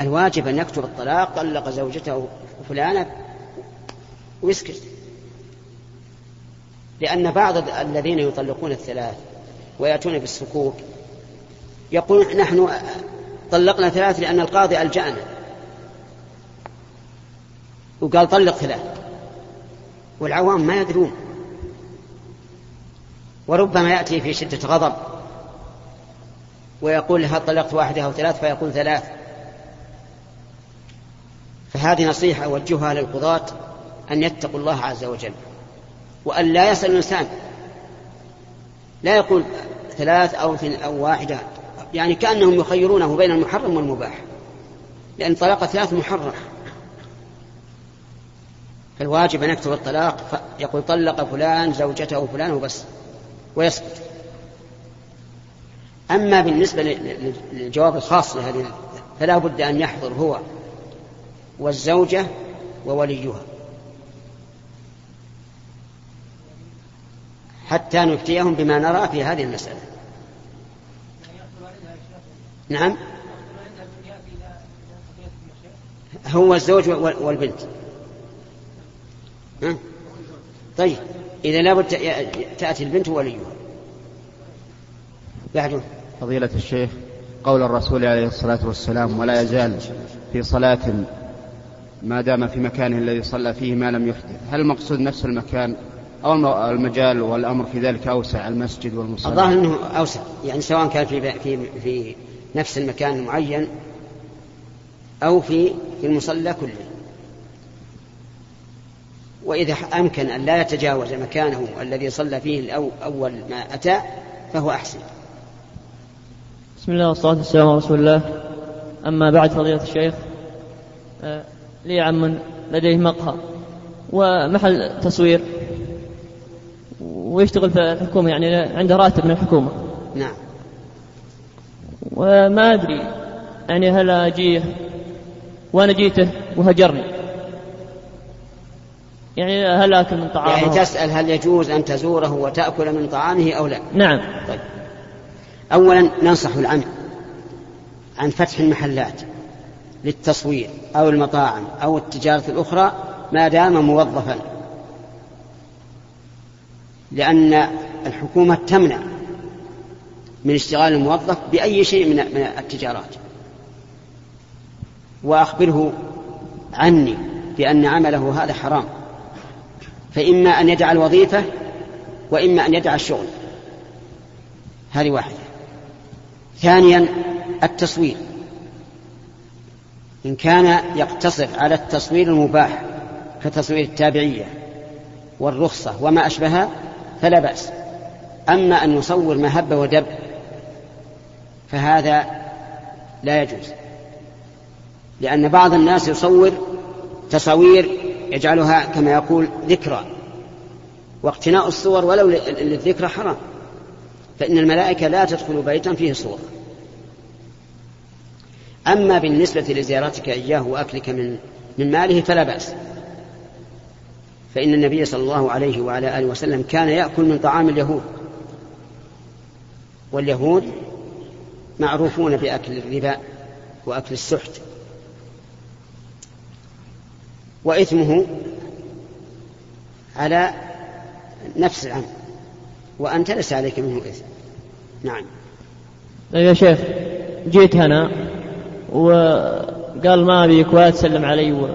الواجب أن يكتب الطلاق طلق زوجته فلانة ويسكت. لأن بعض الذين يطلقون الثلاث ويأتون بالسكوك يقول نحن طلقنا ثلاث لأن القاضي ألجأنا. وقال طلق ثلاث. والعوام ما يدرون. وربما يأتي في شدة غضب ويقول هل طلقت واحدة أو ثلاث فيقول ثلاث. فهذه نصيحة أوجهها للقضاة أن يتقوا الله عز وجل وأن لا يسأل الإنسان. لا يقول ثلاث أو أو واحدة يعني كأنهم يخيرونه بين المحرم والمباح لأن طلاق ثلاث محرم. فالواجب أن يكتب الطلاق يقول طلق فلان زوجته فلان وبس ويسكت. أما بالنسبة للجواب الخاص لهذه فلا بد أن يحضر هو والزوجة ووليها. حتى نفتيهم بما نرى في هذه المسألة. نعم. هو الزوج والبنت. طيب إذا لابد تأتي البنت وليها. بعده. فضيلة الشيخ قول الرسول عليه الصلاة والسلام ولا يزال في صلاة ما دام في مكانه الذي صلى فيه ما لم يحدث هل المقصود نفس المكان أو المجال والأمر في ذلك أوسع المسجد والمصلى؟ الظاهر أنه أوسع يعني سواء كان في, في, في نفس المكان المعين أو في في المصلى كله. وإذا أمكن أن لا يتجاوز مكانه الذي صلى فيه أول ما أتى فهو أحسن. بسم الله والصلاة والسلام على رسول الله. أما بعد فضيلة الشيخ آه، لي عم لديه مقهى ومحل تصوير ويشتغل في الحكومة يعني عنده راتب من الحكومة. نعم. وما أدري يعني هل أجيه وأنا جيته وهجرني. يعني هل آكل من طعامه؟ يعني تسأل هل يجوز أن تزوره وتأكل من طعامه أو لا؟ نعم. طيب. أولا ننصح العم عن فتح المحلات. للتصوير أو المطاعم أو التجارة الأخرى ما دام موظفا. لأن الحكومة تمنع من اشتغال الموظف بأي شيء من التجارات. وأخبره عني بأن عمله هذا حرام. فإما أن يدع الوظيفة وإما أن يدع الشغل. هذه واحدة. ثانيا التصوير. إن كان يقتصر على التصوير المباح كتصوير التابعية والرخصة وما أشبهها فلا بأس. أما أن يصور ما هب ودب فهذا لا يجوز لأن بعض الناس يصور تصاوير يجعلها كما يقول ذكرى واقتناء الصور ولو للذكرى حرام فإن الملائكة لا تدخل بيتا فيه صور. أما بالنسبة لزيارتك إياه وأكلك من من ماله فلا بأس. فإن النبي صلى الله عليه وعلى آله وسلم كان يأكل من طعام اليهود. واليهود معروفون بأكل الربا وأكل السحت. وإثمه على نفس العمل. وأنت ليس عليك منه إثم. نعم. طيب يا شيخ جيت هنا وقال ما أبيك ولا تسلم علي و...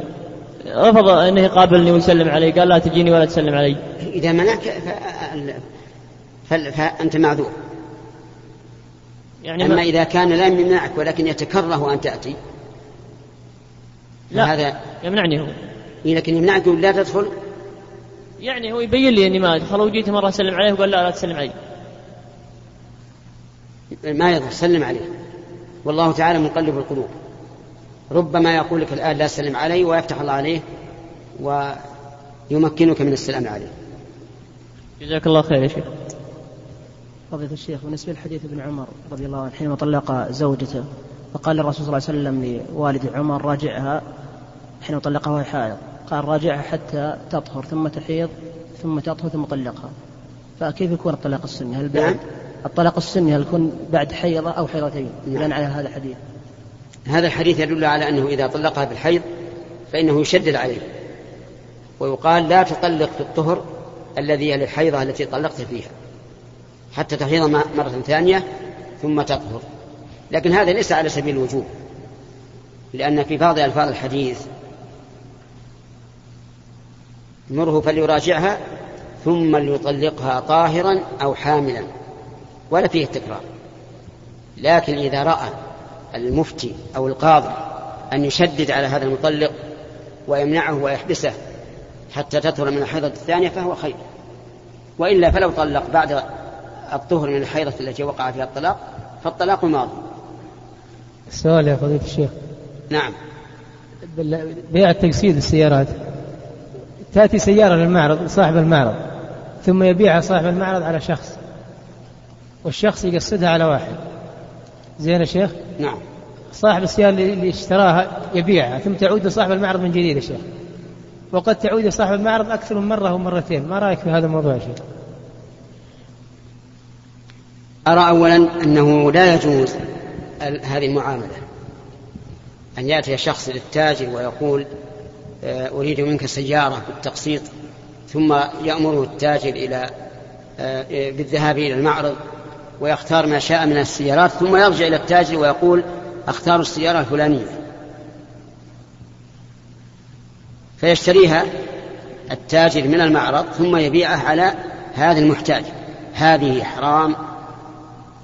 رفض أنه يقابلني ويسلم علي. قال لا تجيني ولا تسلم علي. إذا منعك. فأنت معذور. يعني أما ما... إذا كان لا يمنعك ولكن يتكره أن تأتي لا هذا يمنعني هو. إيه لكن يمنعك لا تدخل؟ يعني هو يبين لي إني ما أدخل. وجيت مرة أسلم عليه وقال لا لا تسلم علي. ما يضر سلم عليه. والله تعالى مقلب القلوب. ربما يقول لك الآن لا تسلم علي ويفتح الله عليه ويمكنك من السلام عليه. جزاك الله خير يا شيخ. فضيلة الشيخ بالنسبة لحديث ابن عمر رضي الله عنه حينما طلق زوجته فقال الرسول صلى الله عليه وسلم لوالد عمر راجعها. حين طلقها وهي حائض. قال راجعها حتى تطهر ثم تحيض ثم تطهر ثم طلقها. فكيف يكون الطلاق السني؟ هل بعد؟ نعم. الطلاق السني هل يكون بعد حيضة أو حيضتين؟ نعم. على هذا الحديث. هذا الحديث يدل على أنه إذا طلقها بالحيض فإنه يشدد عليه. ويقال لا تطلق في الطهر الذي يلي الحيضة التي طلقت فيها حتى تحيض مرة ثانية ثم تطهر. لكن هذا ليس على سبيل الوجوب لأن في بعض ألفاظ الحديث مره فليراجعها ثم ليطلقها طاهرا أو حاملا. ولا فيه التكرار. لكن إذا رأى المفتي أو القاضي أن يشدد على هذا المطلق ويمنعه ويحبسه حتى تطهر من الحيضة الثانية فهو خير. وإلا فلو طلق بعد الطهر من الحيضة التي وقع فيها الطلاق فالطلاق ماضي. السؤال يا فضيلة الشيخ. نعم. بيع تجسيد السيارات تأتي سيارة للمعرض صاحب المعرض ثم يبيعها صاحب المعرض على شخص. والشخص يقصدها على واحد. زين يا شيخ؟ نعم. صاحب السيارة اللي اشتراها يبيعها ثم تعود لصاحب المعرض من جديد يا شيخ. وقد تعود لصاحب المعرض أكثر من مرة ومرتين. ما رأيك في هذا الموضوع يا شيخ؟ أرى أولا أنه لا يجوز هذه المعاملة. أن يأتي شخص للتاجر ويقول آه، أريد منك سيارة بالتقسيط ثم يأمره التاجر إلى آه، بالذهاب إلى المعرض ويختار ما شاء من السيارات ثم يرجع إلى التاجر ويقول أختار السيارة الفلانية. فيشتريها التاجر من المعرض ثم يبيعه على هذا المحتاج. هذه حرام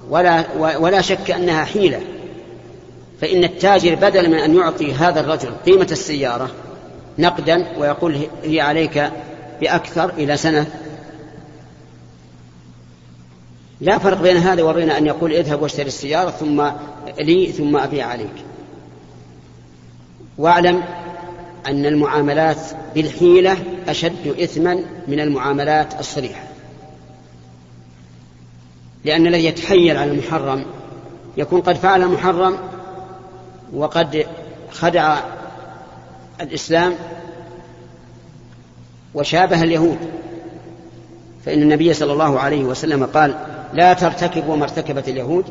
ولا ولا شك أنها حيلة. فإن التاجر بدل من أن يعطي هذا الرجل قيمة السيارة نقدا ويقول هي عليك بأكثر إلى سنة لا فرق بين هذا وبين أن يقول اذهب واشتري السيارة ثم لي ثم أبيع عليك. واعلم أن المعاملات بالحيلة أشد اثما من المعاملات الصريحة. لأن الذي يتحيل على المحرم يكون قد فعل المحرم وقد خدع الإسلام وشابه اليهود. فإن النبي صلى الله عليه وسلم قال لا ترتكبوا ما ارتكبت اليهود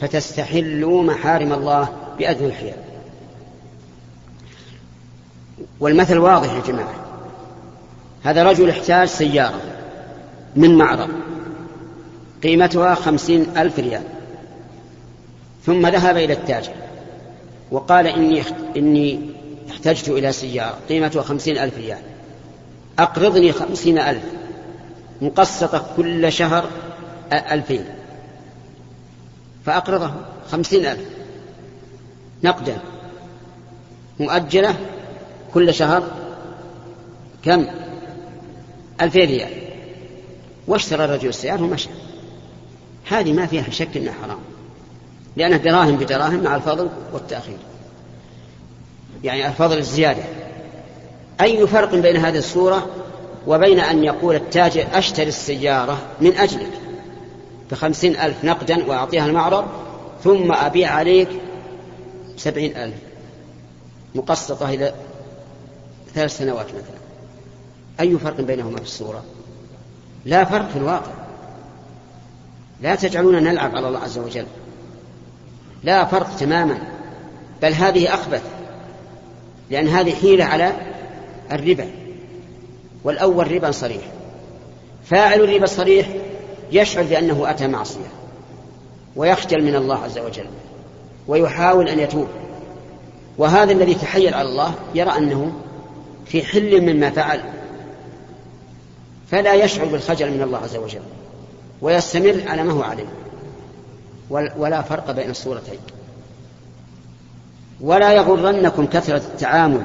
فتستحلوا محارم الله بأذن الحيل والمثل واضح يا جماعة. هذا رجل احتاج سيارة من معرض. قيمتها خمسين ألف ريال. ثم ذهب إلى التاجر وقال إني إني احتجت إلى سيارة. قيمتها خمسين ألف ريال. أقرضني خمسين ألف. مقسطة كل شهر ألفين. فأقرضه خمسين ألف. نقدا. مؤجلة كل شهر كم؟ ألفين ريال. واشترى الرجل السيارة ومشى. هذه ما فيها شك إنها حرام. لأنها دراهم بدراهم مع الفضل والتأخير. يعني الفضل الزيادة. أي فرق بين هذه الصورة وبين أن يقول التاجر أشتري السيارة من أجلك؟ بخمسين ألف نقدا وأعطيها المعرض ثم أبيع عليك سبعين ألف. مقسطة إلى ثلاث سنوات مثلا. أي فرق بينهما في الصورة؟ لا فرق في الواقع. لا تجعلون نلعب على الله عز وجل. لا فرق تماما. بل هذه أخبث. لأن هذه حيلة على الربا. والأول ربا صريح. فاعل الربا الصريح يشعر بأنه أتى معصية ويخجل من الله عز وجل ويحاول أن يتوب. وهذا الذي تحيل على الله يرى أنه في حل مما فعل فلا يشعر بالخجل من الله عز وجل ويستمر على ما هو عليه ولا فرق بين الصورتين. ولا يغرنكم كثرة التعامل.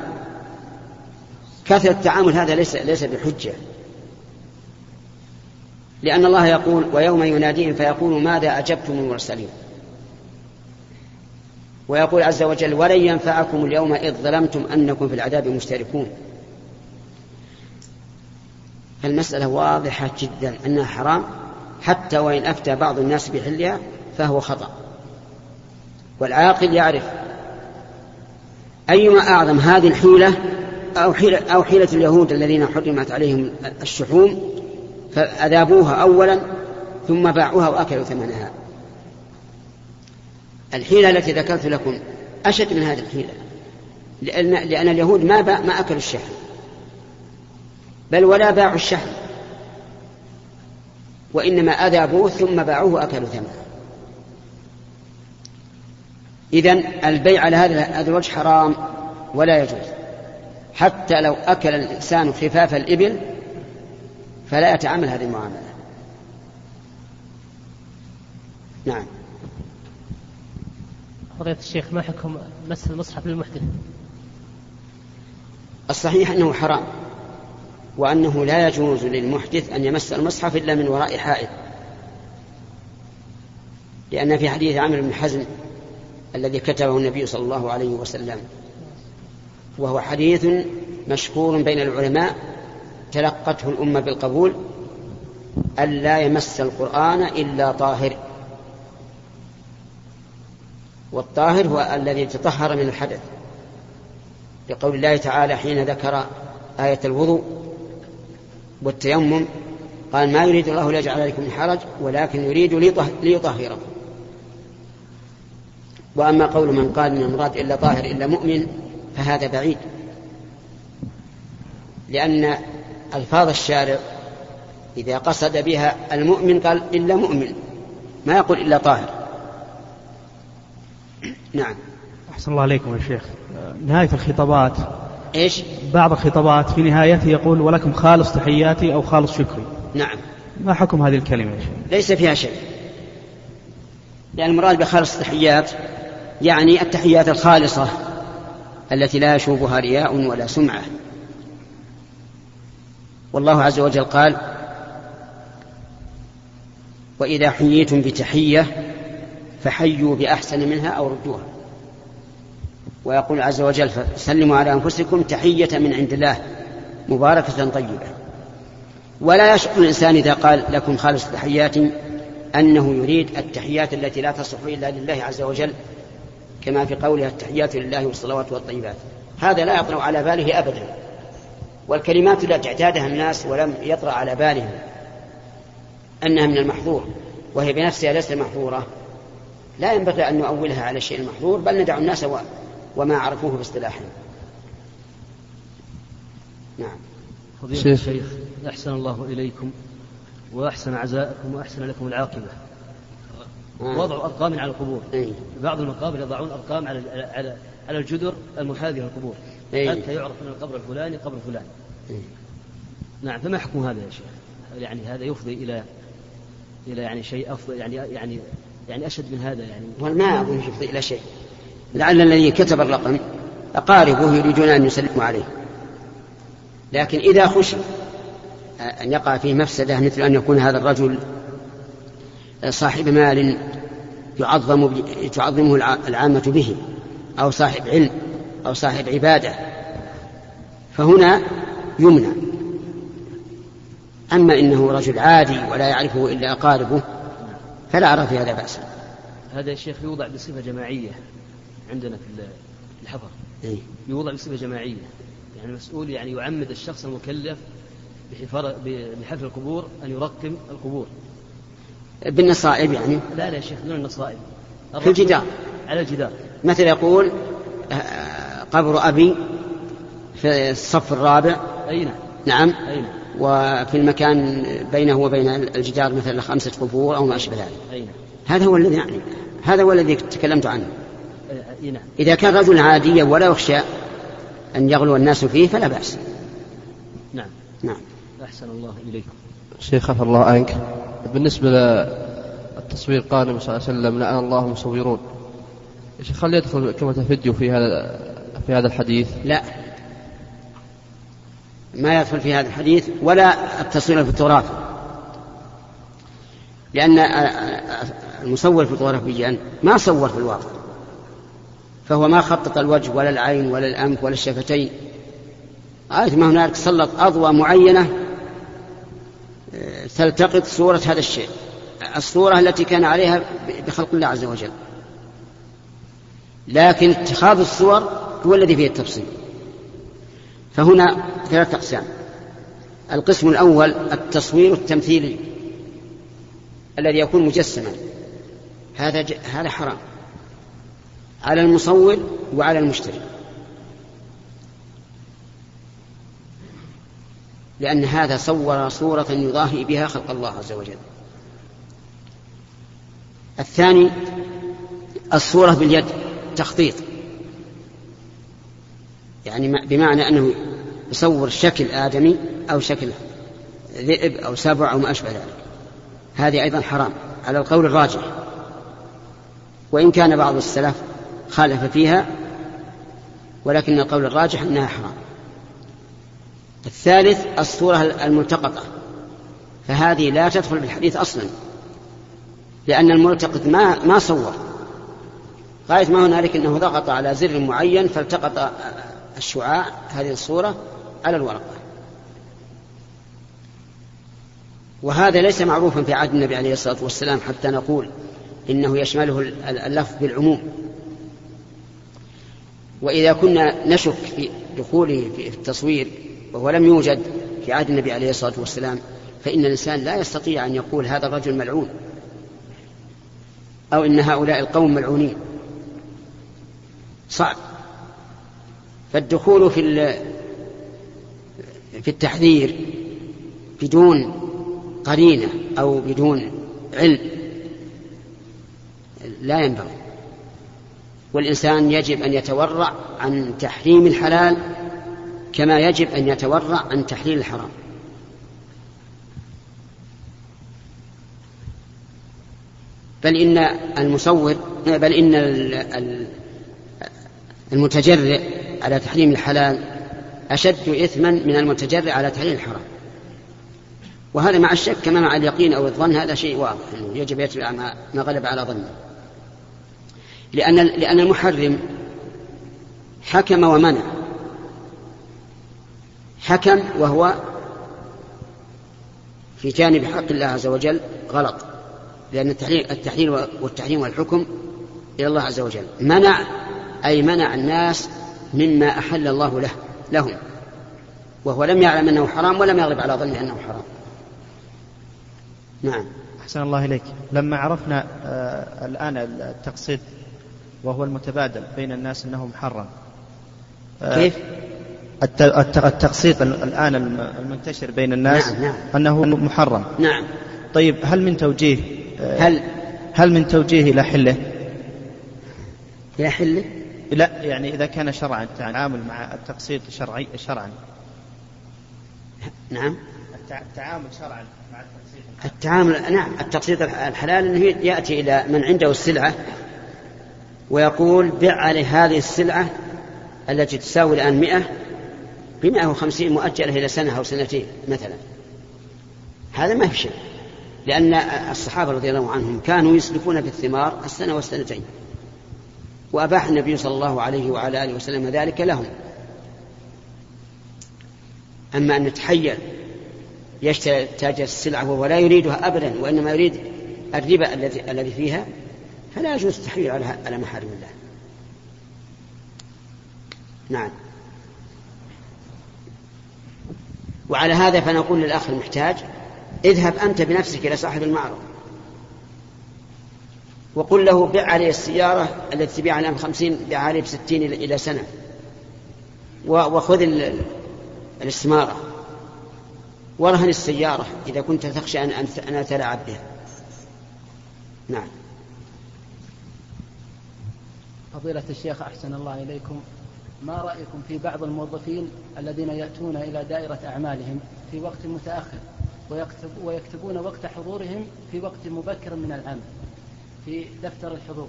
كثرة التعامل هذا ليس ليس بحجة. لأن الله يقول ويوم يناديهم فيقول ماذا أجبتم المرسلين؟ ويقول عز وجل ولن ينفعكم اليوم إذ ظلمتم أنكم في العذاب مشتركون. المسألة واضحة جدا أنها حرام حتى وإن أفتى بعض الناس بحلها فهو خطأ. والعاقل يعرف أيما أعظم هذه الحيلة أو حيلة, أو حيلة اليهود الذين حرمت عليهم الشحوم فأذابوها أولا ثم باعوها وأكلوا ثمنها. الحيلة التي ذكرت لكم أشد من هذه الحيلة لأن, لأن اليهود ما با ما أكلوا الشحم بل ولا باعوا الشحم وإنما أذابوه ثم باعوه وأكلوا ثمنه. إذن البيع على هذا الوجه حرام ولا يجوز حتى لو أكل الإنسان خفاف الإبل فلا يتعامل هذه المعاملة. نعم. فضيلة الشيخ ما حكم مس المصحف للمحدث؟ الصحيح أنه حرام وأنه لا يجوز للمحدث أن يمس المصحف إلا من وراء حائط. لأن في حديث عامر بن حزم الذي كتبه النبي صلى الله عليه وسلم وهو حديث مشهور بين العلماء تلقته الأمة بالقبول ألا يمس القرآن إلا طاهر. والطاهر هو الذي تطهر من الحدث. لقول الله تعالى حين ذكر آية الوضوء والتيمم قال ما يريد الله ليجعل عليكم من حرج ولكن يريد ليطهركم. وأما قول من قال من المراد إلا طاهر إلا مؤمن فهذا بعيد. لأن ألفاظ الشارع إذا قصد بها المؤمن قال إلا مؤمن ما يقول إلا طاهر. نعم. أحسن الله عليكم يا شيخ. نهاية الخطابات. إيش؟ بعض الخطابات في نهايته يقول ولكم خالص تحياتي أو خالص شكري. نعم. ما حكم هذه الكلمة يا شيخ؟ ليس فيها شيء لأن المراد بخالص التحيات يعني التحيات الخالصة التي لا يشوبها رياء ولا سمعة. والله عز وجل قال وإذا حييتم بتحية فحيوا بأحسن منها أو ردوها. ويقول عز وجل فسلموا على أنفسكم تحية من عند الله مباركة طيبة. ولا يشعر الإنسان إذا قال لكم خالص تحيات أنه يريد التحيات التي لا تصح إلا لله عز وجل كما في قولها التحيات لله والصلوات والطيبات. هذا لا يطرأ على باله أبدا. والكلمات التي اعتادها الناس ولم يطرأ على بالهم أنها من المحظور وهي بنفسها ليست محظورة. لا ينبغي أن نؤولها على الشيء المحظور بل ندع الناس وما عرفوه باصطلاحهم نعم. فضيلة الشيخ أحسن الله إليكم وأحسن عزاءكم وأحسن لكم العاقبة. آه. وضع أرقام على القبور. أي. بعض المقابر يضعون أرقام على على على الجدر المحاذية للقبور. أي. حتى يعرف من القبر الفلاني قبر فلان أي. نعم فما حكم هذا يا شيخ؟ يعني هذا يفضي إلى إلى يعني شيء أفضل يعني يعني يعني أشد من هذا يعني ما أظن يفضي إلى شيء لعل الذي كتب الرقم أقاربه يريدون أن يسلموا عليه لكن إذا خشي أن يقع فيه مفسدة مثل أن يكون هذا الرجل صاحب مال يعظم تعظمه العامة به أو صاحب علم أو صاحب عبادة فهنا يمنع. أما إنه رجل عادي ولا يعرفه إلا أقاربه فلا أرى في هذا بأسا هذا يا شيخ يوضع بصفة جماعية عندنا في الحفر. إيه؟ يوضع بصفة جماعية. يعني مسؤول يعني يعمد الشخص المكلف بحفر القبور أن يرقم القبور. بالنصائب يعني؟ لا لا يا شيخ دون النصائب. في الجدار. على الجدار. مثل يقول قبر أبي في الصف الرابع. أي نعم. نعم. أي نعم. وفي المكان بينه وبين الجدار مثل خمسة قبور أو ما أشبه ذلك. أي نعم. هذا هو الذي يعني هذا هو الذي تكلمت عنه. أي نعم. إذا كان رجل عاديا ولا يخشى أن يغلو الناس فيه فلا بأس. نعم. نعم. أحسن الله إليكم. شيخ عفى الله عنك. بالنسبة للتصوير قال النبي صلى الله عليه وسلم لعن الله المصورون. يا شيخ هل يدخل كاميرا فيديو في هذا في هذا الحديث؟ لا. ما يدخل في هذا الحديث ولا التصوير الفوتوغرافي لأن المصور فوتوغرافيا ما صور في الواقع. فهو ما خطط الوجه ولا العين ولا الأنف ولا الشفتين. غاية ما هنالك سلط أضواء معينة تلتقط صورة هذا الشيء. الصورة التي كان عليها بخلق الله عز وجل. لكن اتخاذ الصور هو الذي فيه التفصيل. فهنا ثلاثة أقسام. القسم الأول التصوير التمثيلي الذي يكون مجسما. هذا ج... هذا حرام. على المصور وعلى المشتري. لأن هذا صور صورة يضاهي بها خلق الله عز وجل. الثاني الصورة باليد تخطيط. يعني بمعنى أنه يصور شكل آدمي أو شكل ذئب أو سبع أو ما أشبه ذلك. هذه أيضا حرام على القول الراجح. وإن كان بعض السلف خالف فيها ولكن القول الراجح أنها حرام. الثالث الصورة الملتقطة. فهذه لا تدخل في الحديث أصلا لأن الملتقط ما ما صور. غاية ما هنالك أنه ضغط على زر معين فالتقط الشعاع هذه الصورة على الورقة وهذا ليس معروفا في عهد النبي عليه الصلاة والسلام حتى نقول إنه يشمله اللفظ بالعموم. وإذا كنا نشك في دخوله في التصوير وهو لم يوجد في عهد النبي عليه الصلاة والسلام فإن الإنسان لا يستطيع أن يقول هذا الرجل ملعون أو إن هؤلاء القوم ملعونين. صعب. فالدخول في في التحذير بدون قرينة أو بدون علم لا ينبغي. والإنسان يجب أن يتورع عن تحريم الحلال كما يجب أن يتورع عن تحليل الحرام. بل إن المصور بل إن المتجرئ على تحريم الحلال أشد إثما من المتجرئ على تحريم الحرام. وهذا مع الشك كما مع اليقين أو الظن هذا شيء واضح أنه يجب يتبع ما غلب على ظنه. لأن لأن المحرم حكم ومنع. حكم وهو في جانب حق الله عز وجل غلط. لأن التحليل, التحليل والتحريم والحكم إلى الله عز وجل. منع أي منع الناس مما أحل الله له لهم. وهو لم يعلم أنه حرام ولم يغلب على ظنه أنه حرام. نعم. أحسن الله إليك. لما عرفنا آه الآن التقصيد وهو المتبادل بين الناس أنه محرم آه كيف؟ التقسيط الآن المنتشر بين الناس نعم نعم. أنه محرم. نعم. طيب هل من توجيه هل؟ هل من توجيه إلى حله؟ إلى حله؟ لا يعني إذا كان شرعا التعامل مع التقسيط شرعي شرعا. نعم. التعامل شرعا مع التقسيط. التعامل نعم التقسيط الحلال أنه يأتي إلى من عنده السلعة ويقول بع عليه هذه السلعة التي تساوي الآن مئة بمئة وخمسين مؤجلة إلى سنة أو سنتين مثلا. هذا ما في شيء لأن الصحابة رضي الله عنهم كانوا يسلكون في الثمار السنة والسنتين. وأباح النبي صلى الله عليه وعلى آله وسلم ذلك لهم أما أن نتحيل يشتري تاجر السلعة وهو لا يريدها أبدا وإنما يريد الربا الذي الذي فيها فلا يجوز التحويل على على محارم الله. نعم. وعلى هذا فنقول للأخ المحتاج اذهب أنت بنفسك إلى صاحب المعرض وقل له بع عليه السيارة التي تبيع الآن بخمسين بع عليه بستين إلى سنة. وخذ الاستمارة ورهن السيارة إذا كنت تخشى أن أن أتلاعب بها. نعم. فضيلة الشيخ أحسن الله إليكم. ما رأيكم في بعض الموظفين الذين يأتون إلى دائرة أعمالهم في وقت متأخر ويكتب ويكتبون وقت حضورهم في وقت مبكر من العمل؟ في دفتر الحضور.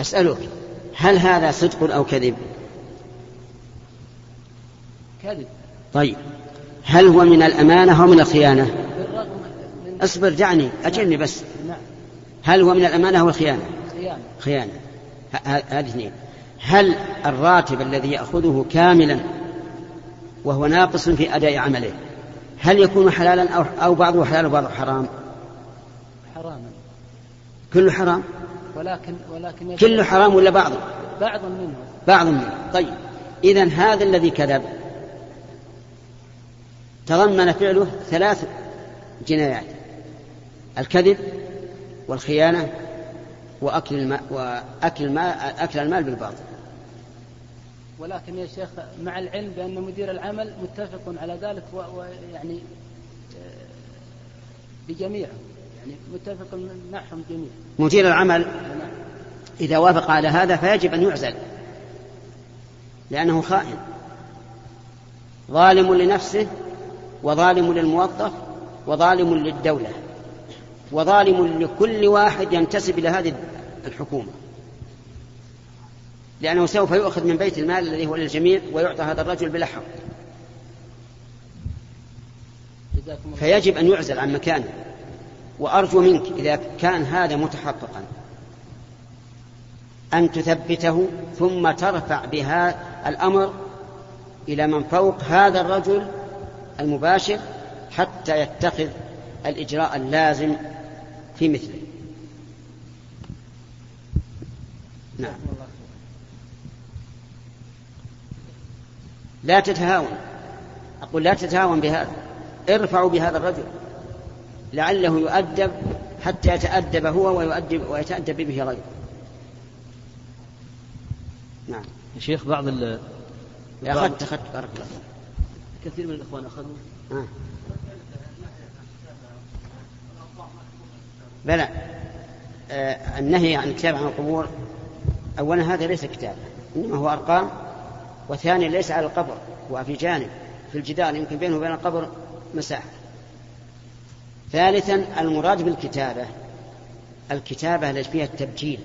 أسألك هل هذا صدق أو كذب؟ كذب. طيب. هل هو من الأمانة أو من الخيانة؟ بالرغم من اصبر دعني أجلني بس. نعم. هل هو من الأمانة أو الخيانة؟ خيانة. خيانة. هذه اثنين. هل الراتب الذي يأخذه كاملا وهو ناقص في أداء عمله هل يكون حلالا أو بعضه حلال وبعضه حرام؟ حراما. كله حرام؟ ولكن ولكن كله حرام ولا بعضه بعض منه. بعض منه. طيب. إذا هذا الذي كذب. تضمن فعله ثلاث جنايات. الكذب والخيانة وأكل المال وأكل المال أكل المال بالباطل. ولكن يا شيخ مع العلم بأن مدير العمل متفق على ذلك ويعني آه، بجميعهم يعني متفق معهم جميعا. مدير العمل إذا وافق على هذا فيجب أن يعزل لأنه خائن. ظالم لنفسه وظالم للموظف وظالم للدولة وظالم لكل واحد ينتسب إلى هذه الحكومة. لأنه سوف يؤخذ من بيت المال الذي هو للجميع ويعطى هذا الرجل بلا حق فيجب أن يعزل عن مكانه. وأرجو منك إذا كان هذا متحققا أن تثبته ثم ترفع بها الأمر إلى من فوق هذا الرجل المباشر حتى يتخذ الإجراء اللازم في مثله. نعم. لا تتهاون. أقول لا تتهاون بهذا. ارفعوا بهذا الرجل. لعله يؤدب حتى يتأدب هو ويؤدب ويتأدب به غيره. نعم. يا شيخ بعض ال أخذت أخذت بارك الله كثير من الإخوان أخذوا. آه. بلى. آه النهي عن الكتاب عن القبور أولا هذا ليس كتاب إنما هو أرقام وثانيا ليس على القبر هو في جانب في الجدار يمكن بينه وبين القبر مساحة. ثالثا المراد بالكتابة. الكتابة التي فيها التبجيل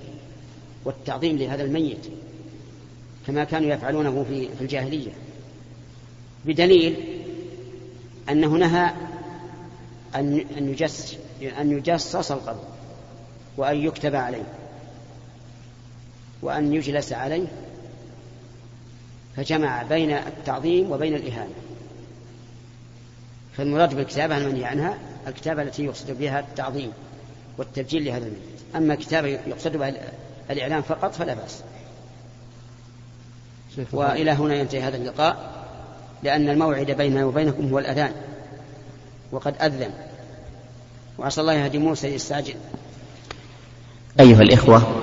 والتعظيم لهذا الميت كما كانوا يفعلونه في في الجاهلية. بدليل أنه نهى أن يجسس أن يجصص القبر وأن يكتب عليه وأن يجلس عليه فجمع بين التعظيم وبين الإهانة. فالمراد بالكتابة المنهي عنها الكتابة التي يقصد بها التعظيم والتبجيل لهذا الميت أما كتابة يقصد بها الإعلام فقط فلا بأس. وإلى هنا ينتهي هذا اللقاء لأن الموعد بيننا وبينكم هو الأذان وقد أذن. وعسى الله يهدي موسى يستعجل أيها الإخوة